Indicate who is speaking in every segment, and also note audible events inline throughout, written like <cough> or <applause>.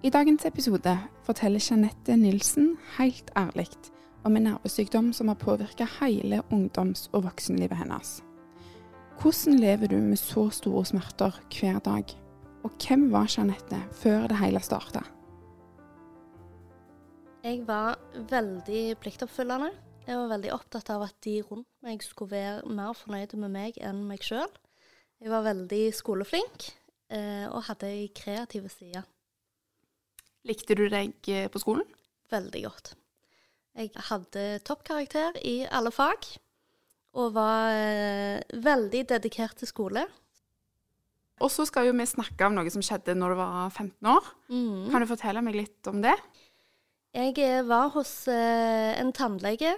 Speaker 1: I dagens episode forteller Jeanette Nilsen helt ærlig om en nervesykdom som har påvirka hele ungdoms- og voksenlivet hennes. Hvordan lever du med så store smerter hver dag? Og hvem var Jeanette før det hele starta?
Speaker 2: Jeg var veldig pliktoppfyllende. Jeg var veldig opptatt av at de rundt meg skulle være mer fornøyde med meg enn meg sjøl. Jeg var veldig skoleflink eh, og hadde ei kreativ side.
Speaker 1: Likte du deg eh, på skolen?
Speaker 2: Veldig godt. Jeg hadde toppkarakter i alle fag og var eh, veldig dedikert til skole.
Speaker 1: Og så skal jo vi snakke om noe som skjedde når du var 15 år.
Speaker 2: Mm.
Speaker 1: Kan du fortelle meg litt om det?
Speaker 2: Jeg eh, var hos en tannlege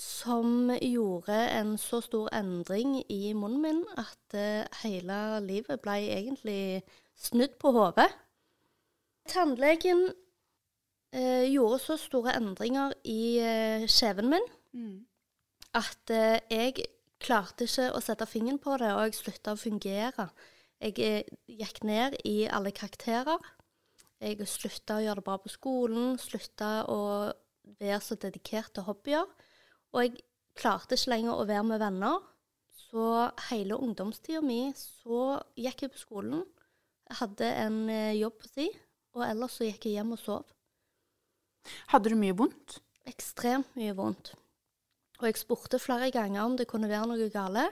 Speaker 2: som gjorde en så stor endring i munnen min at hele livet ble egentlig snudd på hodet. Tannlegen eh, gjorde så store endringer i eh, kjeven min at eh, jeg klarte ikke å sette fingeren på det, og jeg slutta å fungere. Jeg eh, gikk ned i alle karakterer. Jeg slutta å gjøre det bra på skolen, slutta å være så dedikert til hobbyer. Og jeg klarte ikke lenger å være med venner. Så hele ungdomstida mi så gikk jeg på skolen. Jeg hadde en eh, jobb på si, og ellers så gikk jeg hjem og sov.
Speaker 1: Hadde du mye vondt?
Speaker 2: Ekstremt mye vondt. Og jeg spurte flere ganger om det kunne være noe gale,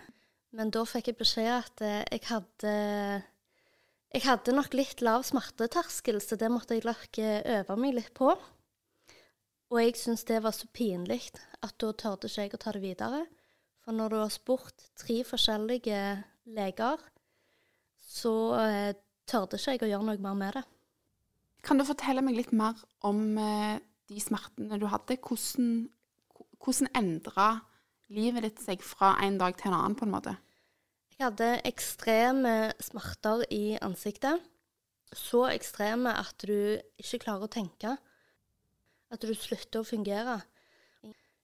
Speaker 2: men da fikk jeg beskjed at eh, jeg hadde jeg hadde nok litt lav smerteterskel, så det måtte jeg nok eh, øve meg litt på. Og jeg syntes det var så pinlig at da tørde ikke jeg å ta det videre. For når du har spurt tre forskjellige leger, så eh, tørde ikke jeg å gjøre noe mer med det.
Speaker 1: Kan du fortelle meg litt mer om eh, de smertene du hadde? Hvordan, hvordan endra livet ditt seg fra en dag til en annen, på en måte?
Speaker 2: Jeg hadde ekstreme smerter i ansiktet. Så ekstreme at du ikke klarer å tenke. At du slutter å fungere.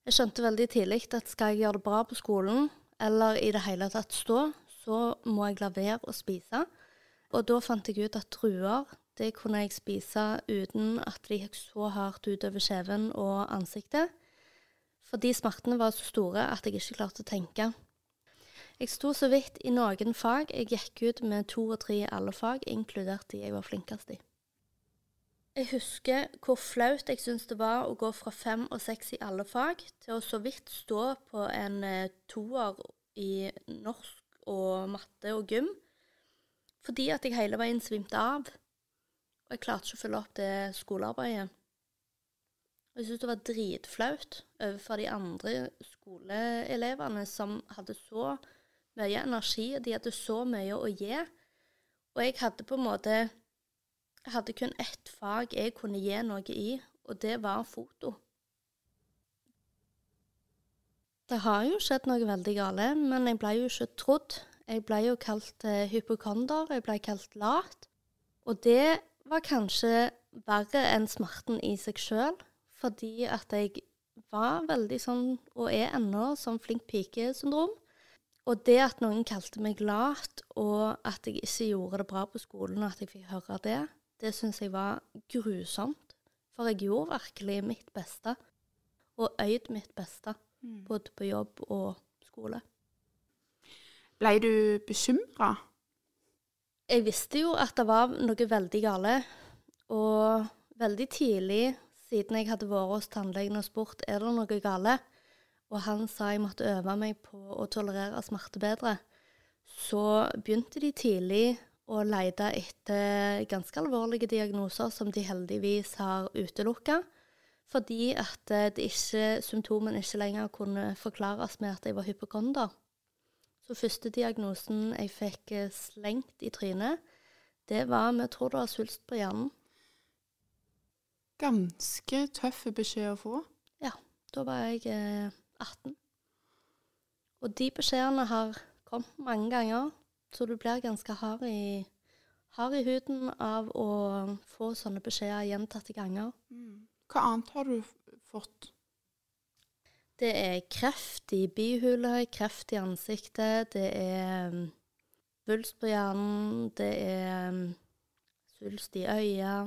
Speaker 2: Jeg skjønte veldig tidlig at skal jeg gjøre det bra på skolen, eller i det hele tatt stå, så må jeg la være å spise. Og da fant jeg ut at druer, det kunne jeg spise uten at det gikk så hardt utover kjeven og ansiktet. Fordi smertene var så store at jeg ikke klarte å tenke. Jeg sto så vidt i noen fag. Jeg gikk ut med to og tre i alle fag, inkludert de jeg var flinkest i. Jeg husker hvor flaut jeg syntes det var å gå fra fem og seks i alle fag til å så vidt stå på en eh, toer i norsk og matte og gym, fordi at jeg hele veien svimte av. Og jeg klarte ikke å følge opp det skolearbeidet. Og jeg syntes det var dritflaut overfor de andre skoleelevene som hadde så mye energi, og de hadde så mye å gi. Og jeg hadde på en måte Jeg hadde kun ett fag jeg kunne gi noe i, og det var foto. Det har jo skjedd noe veldig gale, men jeg ble jo ikke trodd. Jeg ble jo kalt eh, hypokonder, jeg ble kalt lat. Og det var kanskje verre enn smerten i seg sjøl, fordi at jeg var veldig sånn, og er ennå, sånn flink pike-syndrom. Og det at noen kalte meg lat, og at jeg ikke gjorde det bra på skolen, og at jeg fikk høre det, det syns jeg var grusomt. For jeg gjorde virkelig mitt beste, og øyd mitt beste, både på jobb og skole.
Speaker 1: Ble du bekymra?
Speaker 2: Jeg visste jo at det var noe veldig gale, og veldig tidlig, siden jeg hadde vært hos tannlegen og spurt er det noe gale, og han sa jeg måtte øve meg på å tolerere smerte bedre, så begynte de tidlig å lete etter ganske alvorlige diagnoser som de heldigvis har utelukka, fordi at eh, symptomene ikke lenger kunne forklares med at jeg var hypokonder. Så første diagnosen jeg fikk eh, slengt i trynet, det var vi tror du var svulst på hjernen.
Speaker 1: Ganske tøff beskjed å få.
Speaker 2: Ja, da var jeg eh, 18. Og de beskjedene har kommet mange ganger, så du blir ganske hard i, hard i huden av å få sånne beskjeder gjentatte ganger.
Speaker 1: Hva annet har du fått?
Speaker 2: Det er kreft i bihule, kreft i ansiktet, det er vulst svulst på hjernen, det er um, svulst i øya,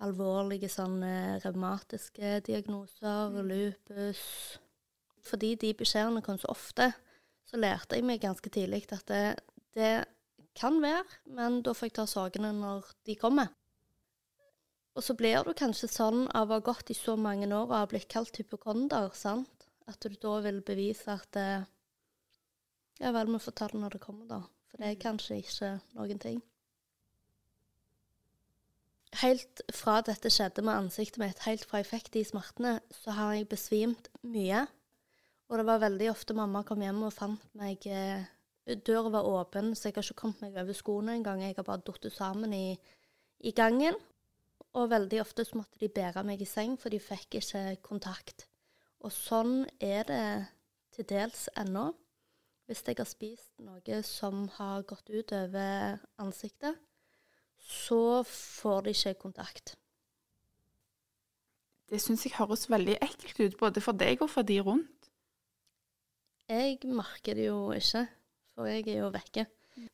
Speaker 2: alvorlige sånne revmatiske diagnoser, lupus. Fordi de beskjedene kom så ofte, så lærte jeg meg ganske tidlig at det, det kan være, men da får jeg ta sorgene når de kommer. Og så blir du kanskje sånn av å ha gått i så mange år og ha blitt kalt hypokonder, sant? At du da vil bevise at eh, Ja vel, vi får ta det når det kommer, da. For det er kanskje ikke noen ting. Helt fra dette skjedde med ansiktet mitt, helt fra jeg fikk de smertene, så har jeg besvimt mye. Og det var veldig ofte mamma kom hjem og fant meg eh, Døra var åpen, så jeg har ikke kommet meg over skoene engang. Jeg har bare falt sammen i, i gangen. Og veldig ofte så måtte de bære meg i seng, for de fikk ikke kontakt. Og sånn er det til dels ennå. Hvis jeg har spist noe som har gått ut over ansiktet, så får de ikke kontakt.
Speaker 1: Det syns jeg høres veldig ekkelt ut, både for deg og for de rundt.
Speaker 2: Jeg merker det jo ikke, for jeg er jo vekke.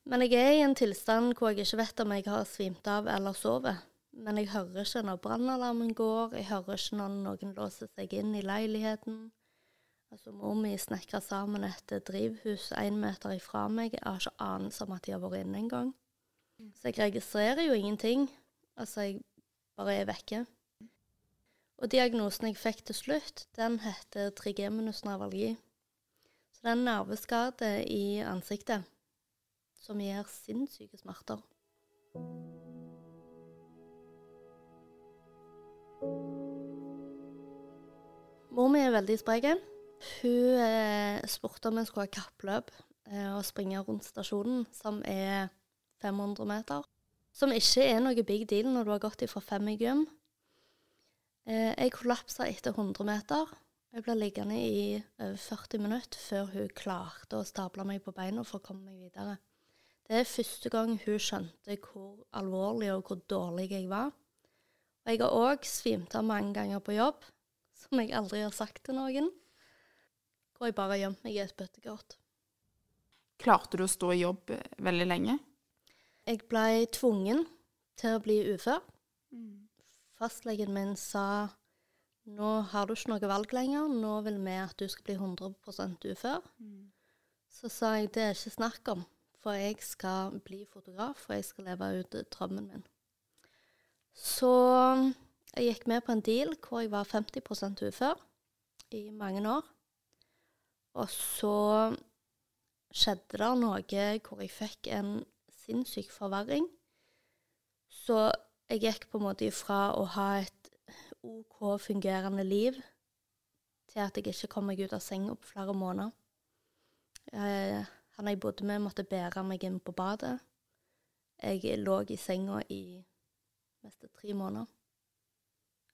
Speaker 2: Men jeg er i en tilstand hvor jeg ikke vet om jeg har svimt av eller sovet. Men jeg hører ikke når brannalarmen går, jeg hører ikke når noen låser seg inn i leiligheten. Altså, Mor mi snekra sammen et drivhus én meter ifra meg. Jeg har ikke anelse om at de har vært inne engang. Så jeg registrerer jo ingenting. Altså, jeg bare er vekke. Og diagnosen jeg fikk til slutt, den heter trigeminus nevralgi. Så det er en nerveskade i ansiktet som gir sinnssyke smerter. Mor mi er veldig sprek. Hun eh, spurte om vi skulle ha kappløp eh, og springe rundt stasjonen, som er 500 meter. Som ikke er noe big deal når du har gått ifra fem i gym. Eh, jeg kollapsa etter 100 meter. Jeg ble liggende i over 40 minutter før hun klarte å stable meg på beina for å komme meg videre. Det er første gang hun skjønte hvor alvorlig og hvor dårlig jeg var. Og jeg har òg svimt av mange ganger på jobb, som jeg aldri har sagt til noen. Hvor jeg bare har gjemt meg i et bøttekort.
Speaker 1: Klarte du å stå i jobb eh, veldig lenge?
Speaker 2: Jeg ble tvungen til å bli ufør. Fastlegen min sa nå har du ikke noe valg lenger, nå vil vi at du skal bli 100% ufør. Så sa jeg det er ikke snakk om, for jeg skal bli fotograf, og jeg skal leve ut drømmen min. Så jeg gikk med på en deal hvor jeg var 50% ufør i mange år. Og så skjedde det noe hvor jeg fikk en sinnssyk forverring. Så jeg gikk på en måte ifra å ha et OK fungerende liv til at jeg ikke kom meg ut av senga på flere måneder. Eh, han jeg bodde med, måtte bære meg inn på badet. Jeg lå i senga i nesten tre måneder.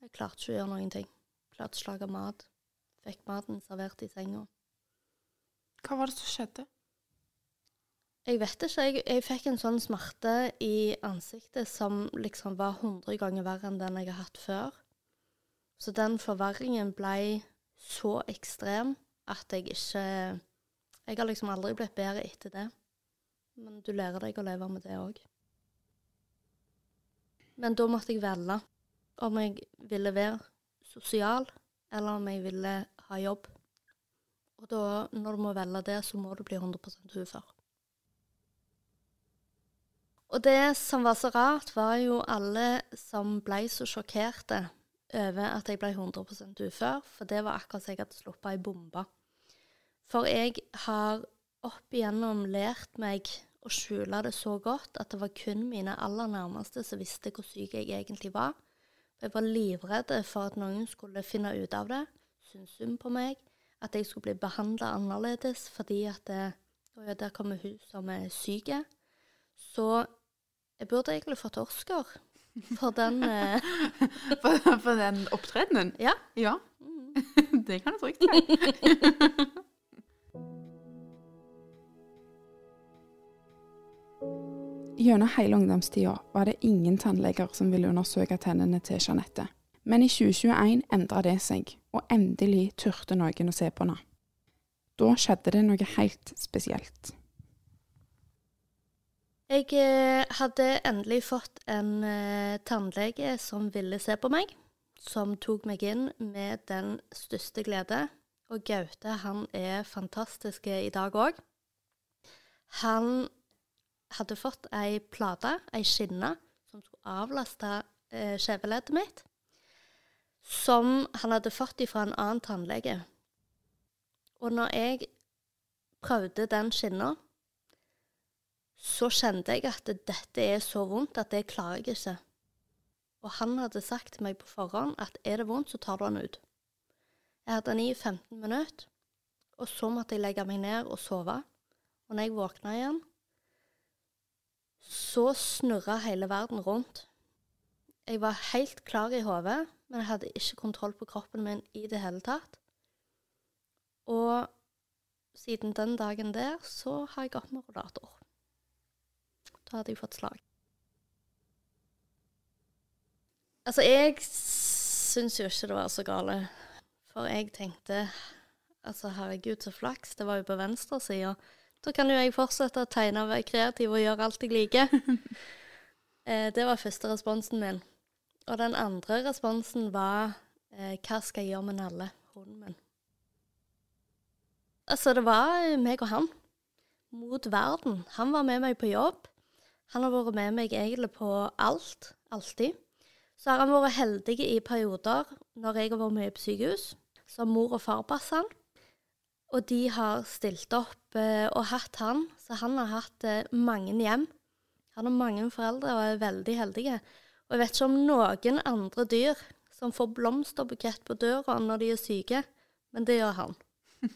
Speaker 2: Jeg klarte ikke å gjøre noen ting. Klarte ikke å lage mat. Fikk maten servert i senga.
Speaker 1: Hva var det som skjedde?
Speaker 2: Jeg vet ikke. Jeg, jeg fikk en sånn smerte i ansiktet som liksom var 100 ganger verre enn den jeg har hatt før. Så den forverringen ble så ekstrem at jeg ikke Jeg har liksom aldri blitt bedre etter det. Men du lærer deg å leve med det òg. Men da måtte jeg velge om jeg ville være sosial, eller om jeg ville ha jobb. Og da, når du må velge det, så må du bli 100% ufør. Og det som var så rart, var jo alle som ble så sjokkerte over at jeg ble 100% ufør, for det var akkurat som jeg hadde sluppet ei bombe. For jeg har opp igjennom lært meg å skjule det så godt at det var kun mine aller nærmeste som visste hvor syk jeg egentlig var. Jeg var livredd for at noen skulle finne ut av det, synes synd på meg, at jeg skulle bli behandla annerledes fordi at det, og der kommer hun som er syk. Så jeg burde egentlig fått Oscar for den eh, <laughs>
Speaker 1: For, for den opptredenen?
Speaker 2: Ja.
Speaker 1: Ja. <laughs> Det kan du trygt si. <laughs> Gjennom hele ungdomstida var det ingen tannleger som ville undersøke tennene til Jeanette. Men i 2021 endra det seg, og endelig turte noen å se på henne. Da skjedde det noe helt spesielt.
Speaker 2: Jeg eh, hadde endelig fått en eh, tannlege som ville se på meg, som tok meg inn med den største glede. Og Gaute, han er fantastisk i dag òg. Han hadde fått ei plate, ei skinne, som skulle avlaste eh, mitt, som han hadde fått ifra en annen tannlege. Og når jeg prøvde den skinna, så kjente jeg at dette er så vondt at det klarer jeg ikke. Og han hadde sagt til meg på forhånd at er det vondt, så tar du den ut. Jeg hadde den i 15 minutter, og så måtte jeg legge meg ned og sove. Og når jeg våkna igjen, så snurra hele verden rundt. Jeg var helt klar i hodet, men jeg hadde ikke kontroll på kroppen min i det hele tatt. Og siden den dagen der så har jeg gått med rullator. Da hadde jeg fått slag. Altså, jeg syns jo ikke det var så gale. For jeg tenkte altså herregud, så flaks. Det var jo på venstresida. Da kan jo jeg fortsette å tegne og være kreativ og gjøre alt jeg liker. <laughs> eh, det var første responsen min. Og den andre responsen var eh, hva skal jeg gjøre med Nalle, hunden min? Altså, det var meg og han. Mot verden. Han var med meg på jobb. Han har vært med meg egentlig på alt. Alltid. Så har han vært heldig i perioder når jeg har vært mye på sykehus. Så har mor og far passet han. Og de har stilt opp eh, og hatt han. Så han har hatt eh, mange hjem. Han har mange foreldre og er veldig heldige. Og jeg vet ikke om noen andre dyr som får blomsterbukett på døra når de er syke, men det gjør han. <laughs>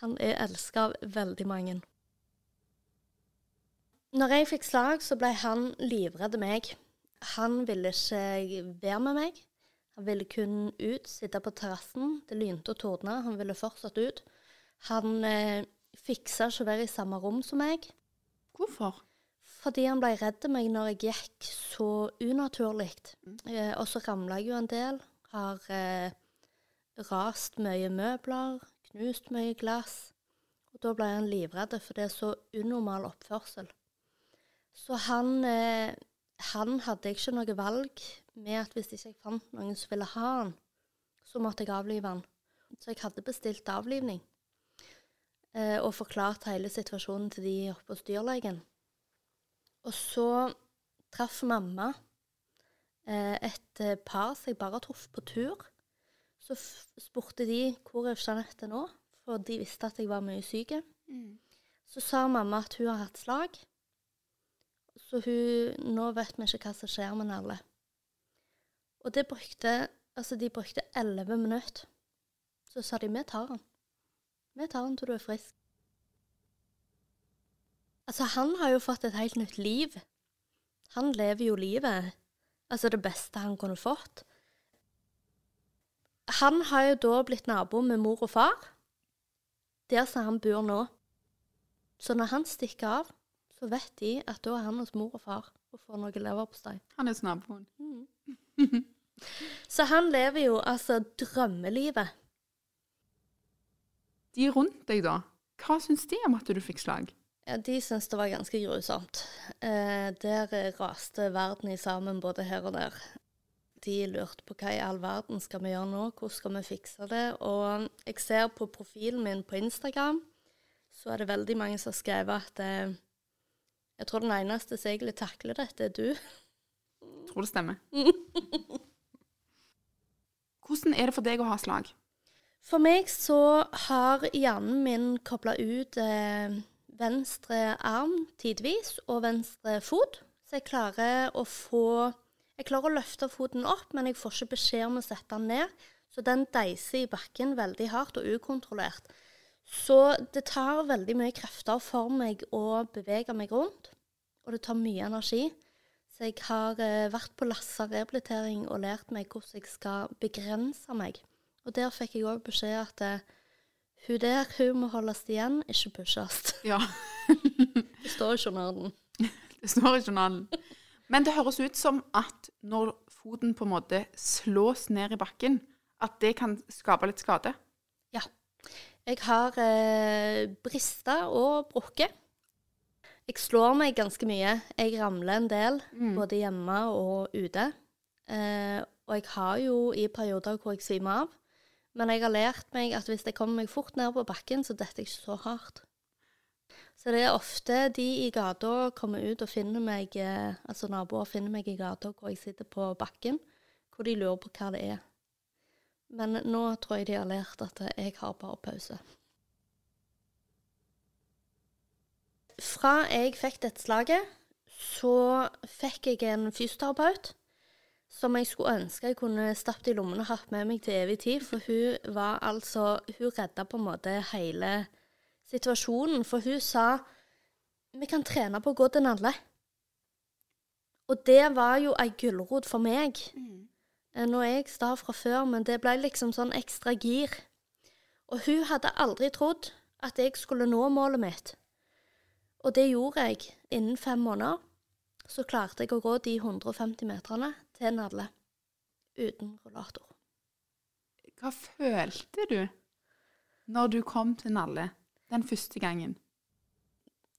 Speaker 2: Han er elska av veldig mange. Når jeg fikk slag, så ble han livredd meg. Han ville ikke være med meg. Han ville kun ut, sitte på terrassen. Det lynte og tordna. Han ville fortsatt ut. Han eh, fiksa ikke å være i samme rom som meg.
Speaker 1: Hvorfor?
Speaker 2: Fordi han ble redd meg når jeg gikk så unaturlig. Eh, og så ramla jeg jo en del. Har eh, rast mye møbler, knust mye glass. Og da ble han livredd, for det er så unormal oppførsel. Så han, eh, han hadde ikke noe valg med at hvis ikke jeg fant noen som ville ha han, så måtte jeg avlive han. Så jeg hadde bestilt avlivning. Eh, og forklart hele situasjonen til de oppe hos dyrlegen. Og så traff mamma eh, et eh, par som jeg bare har truffet på tur. Så spurte de hvor er Jeanette nå, for de visste at jeg var mye syk.
Speaker 1: Mm.
Speaker 2: Så sa mamma at hun har hatt slag. Så hun Nå vet vi ikke hva som skjer med alle. Og det brukte Altså, de brukte elleve minutter. Så sa de vi tar han. Vi tar han til du er frisk. Altså, han har jo fått et helt nytt liv. Han lever jo livet. Altså det beste han kunne fått. Han har jo da blitt nabo med mor og far, der som han bor nå. Så når han stikker av, så vet de at da er han hos mor og far og får noe leverpostei.
Speaker 1: Han er hos naboen. <laughs>
Speaker 2: Så han lever jo altså drømmelivet.
Speaker 1: De rundt deg, da, hva syns de om at du fikk slag?
Speaker 2: Ja, de syntes det var ganske grusomt. Eh, der raste verden i sammen både her og der. De lurte på hva i all verden skal vi gjøre nå, hvordan skal vi fikse det? Og jeg ser på profilen min på Instagram, så er det veldig mange som har skrevet at eh, jeg tror den eneste som egentlig takler dette, er du.
Speaker 1: Tror det stemmer. <laughs> Hvordan er det for deg å ha slag?
Speaker 2: For meg så har hjernen min kobla ut eh, venstre arm tidvis og venstre fot. Så jeg klarer å få Jeg klarer å løfte foten opp, men jeg får ikke beskjed om å sette den ned. Så den deiser i bakken veldig hardt og ukontrollert. Så det tar veldig mye krefter for meg å bevege meg rundt, og det tar mye energi. Så jeg har eh, vært på Lassa rehabilitering og lært meg hvordan jeg skal begrense meg. Og der fikk jeg òg beskjed at eh, hun der, hun må holdes igjen, ikke pushes. <laughs>
Speaker 1: Ja.
Speaker 2: Det står i journalen.
Speaker 1: Det står i journalen. Men det høres ut som at når foten på en måte slås ned i bakken, at det kan skape litt skade.
Speaker 2: Ja. Jeg har eh, brista og brukket. Jeg slår meg ganske mye. Jeg ramler en del, både hjemme og ute. Eh, og jeg har jo i perioder hvor jeg svimer av. Men jeg har lært meg at hvis jeg kommer meg fort ned på bakken, så detter jeg ikke så hardt. Så det er ofte de i gata kommer ut og finner meg, eh, altså naboer finner meg i gata hvor jeg sitter på bakken, hvor de lurer på hva det er. Men nå tror jeg de har lært at jeg har bare pause. Fra jeg fikk dette slaget, så fikk jeg en fysioterapeut som jeg skulle ønske jeg kunne stappet i lommen og hatt med meg til evig tid. For hun var altså Hun redda på en måte hele situasjonen. For hun sa vi kan trene på å gå til Nalle. Og det var jo ei gulrot for meg. Mm. Nå er jeg sta fra før, men det ble liksom sånn ekstra gir. Og hun hadde aldri trodd at jeg skulle nå målet mitt. Og det gjorde jeg. Innen fem måneder så klarte jeg å gå de 150 meterne til Nadle uten rullator.
Speaker 1: Hva følte du når du kom til Nalle den første gangen?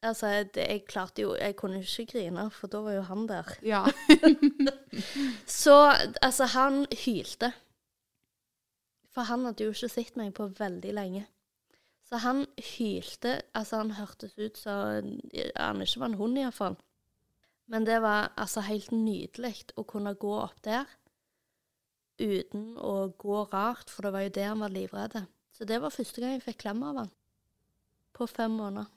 Speaker 2: Altså, det, jeg klarte jo Jeg kunne ikke grine, for da var jo han der.
Speaker 1: Ja. <laughs>
Speaker 2: Så altså, han hylte. For han hadde jo ikke sett meg på veldig lenge. Så han hylte. Altså, han hørtes ut som han ikke var en hund, iallfall. Men det var altså helt nydelig å kunne gå opp der uten å gå rart, for det var jo det han var livredd. Så det var første gang jeg fikk klem av han. På fem måneder.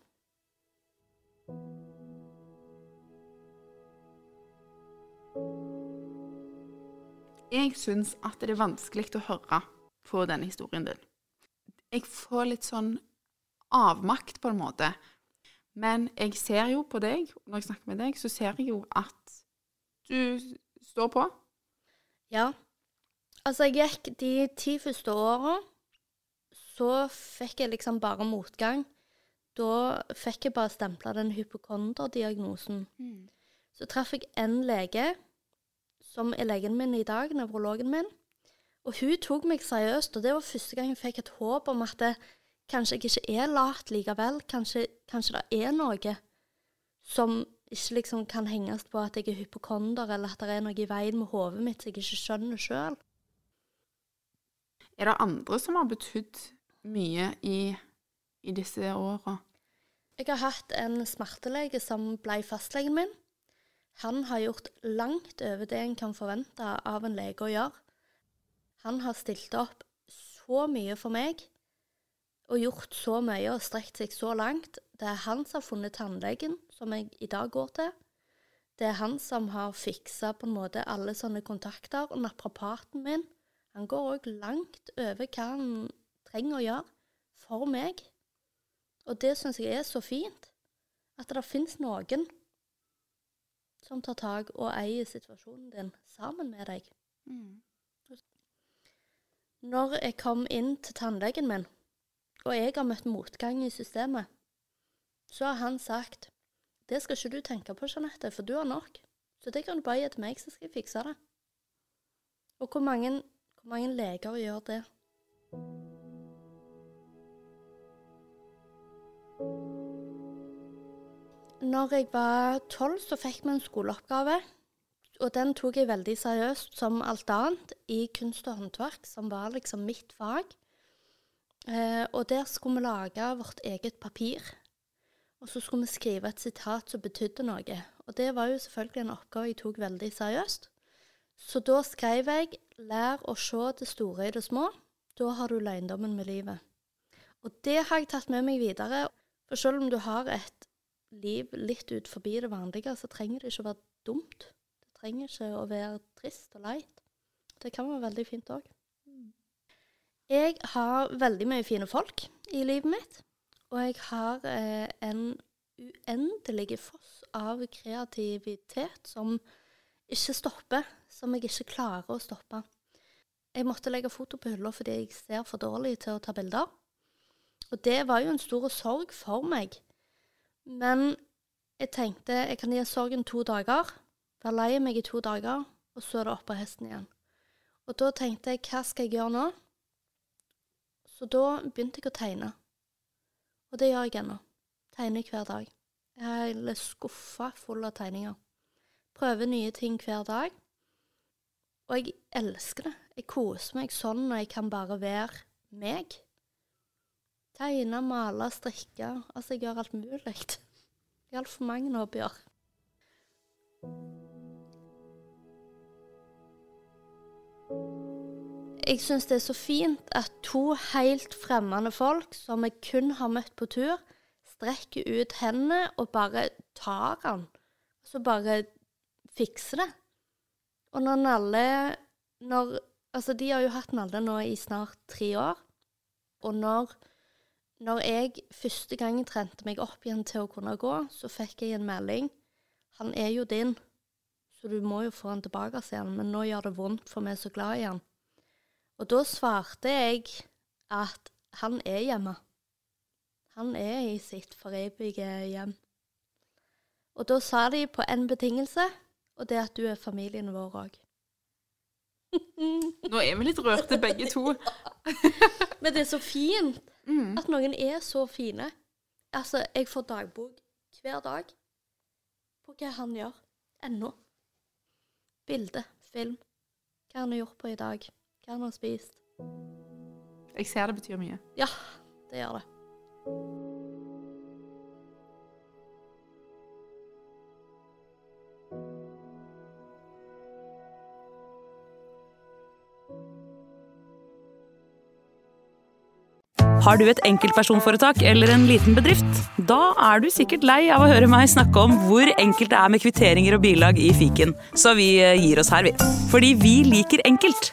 Speaker 1: Jeg syns at det er vanskelig å høre på denne historien din. Jeg får litt sånn avmakt, på en måte. Men jeg ser jo på deg, når jeg snakker med deg, så ser jeg jo at du står på.
Speaker 2: Ja. Altså, jeg gikk de ti første åra, så fikk jeg liksom bare motgang. Da fikk jeg bare stempla den hypokonderdiagnosen. Så traff jeg en lege, som er legen min i dag, nevrologen min. Og hun tok meg seriøst, og det var første gang jeg fikk et håp om at det, kanskje jeg ikke er lat likevel. Kanskje, kanskje det er noe som ikke liksom kan henges på at jeg er hypokonder, eller at det er noe i veien med hodet mitt som jeg ikke skjønner sjøl.
Speaker 1: Er det andre som har betydd mye i, i disse åra?
Speaker 2: Jeg har hatt en smertelege som ble fastlegen min. Han har gjort langt over det en kan forvente av en lege å gjøre. Han har stilt opp så mye for meg og gjort så mye og strekt seg så langt. Det er han som har funnet tannlegen som jeg i dag går til. Det er han som har fiksa på en måte alle sånne kontakter. Og naprapaten min, han går òg langt over hva han trenger å gjøre for meg. Og det syns jeg er så fint. At det fins noen som tar tak og eier situasjonen din sammen med deg. Når jeg kom inn til tannlegen min, og jeg har møtt motgang i systemet, så har han sagt det skal ikke du tenke på, Jeanette, for du har nok. Så det kan du bare gi til meg, så skal jeg fikse det. Og hvor mange, hvor mange leger gjør det? Når jeg var tolv, så fikk vi en skoleoppgave. Og den tok jeg veldig seriøst, som alt annet, i kunst og håndverk, som var liksom mitt fag. Eh, og der skulle vi lage vårt eget papir. Og så skulle vi skrive et sitat som betydde noe. Og det var jo selvfølgelig en oppgave jeg tok veldig seriøst. Så da skrev jeg 'Lær å se det store i det små'. Da har du løgndommen med livet. Og det har jeg tatt med meg videre. For selv om du har et liv litt ut forbi det vanlige, så trenger det ikke å være dumt. Det trenger ikke å være trist og leit. Det kan være veldig fint òg. Jeg har veldig mye fine folk i livet mitt. Og jeg har eh, en uendelig foss av kreativitet som ikke stopper, som jeg ikke klarer å stoppe. Jeg måtte legge foto på hylla fordi jeg ser for dårlig til å ta bilder. Og det var jo en stor sorg for meg. Men jeg tenkte jeg kan gi sorgen to dager, være lei meg i to dager, og så er det opp på hesten igjen. Og da tenkte jeg hva skal jeg gjøre nå? Så da begynte jeg å tegne. Og det gjør jeg ennå. Tegner hver dag. Jeg har hele skuffa full av tegninger. Prøver nye ting hver dag. Og jeg elsker det. Jeg koser meg sånn når jeg kan bare være meg. Tegne, male, strikke. Altså, jeg gjør alt mulig. <laughs> Jeg har altfor mange hobbyer. Jeg syns det er så fint at to helt fremmede folk som jeg kun har møtt på tur, strekker ut hendene og bare tar den. Så bare fikser det. Og når Nalle når, Altså, de har jo hatt Nalle nå i snart tre år. Og når, når jeg første gang trente meg opp igjen til å kunne gå, så fikk jeg en melding. Han er jo din, så du må jo få han tilbake igjen. Men nå gjør det vondt, for vi er så glad i han. Og da svarte jeg at han er hjemme. Han er i sitt forevige hjem. Og da sa de på en betingelse, og det er at du er familien vår òg.
Speaker 1: Nå er vi litt rørte begge to. <laughs>
Speaker 2: Men det er så fint mm. at noen er så fine. Altså, jeg får dagbok hver dag på hva han gjør. Ennå. Bilde, film. Hva han har gjort på i dag. Hva han har spist.
Speaker 1: Jeg ser det betyr mye.
Speaker 2: Ja, det gjør det.
Speaker 3: Har du et enkeltpersonforetak eller en liten bedrift? Da er du sikkert lei av å høre meg snakke om hvor enkelt det er med kvitteringer og bilag i fiken, så vi eh, gir oss her, vi. Fordi vi liker enkelt.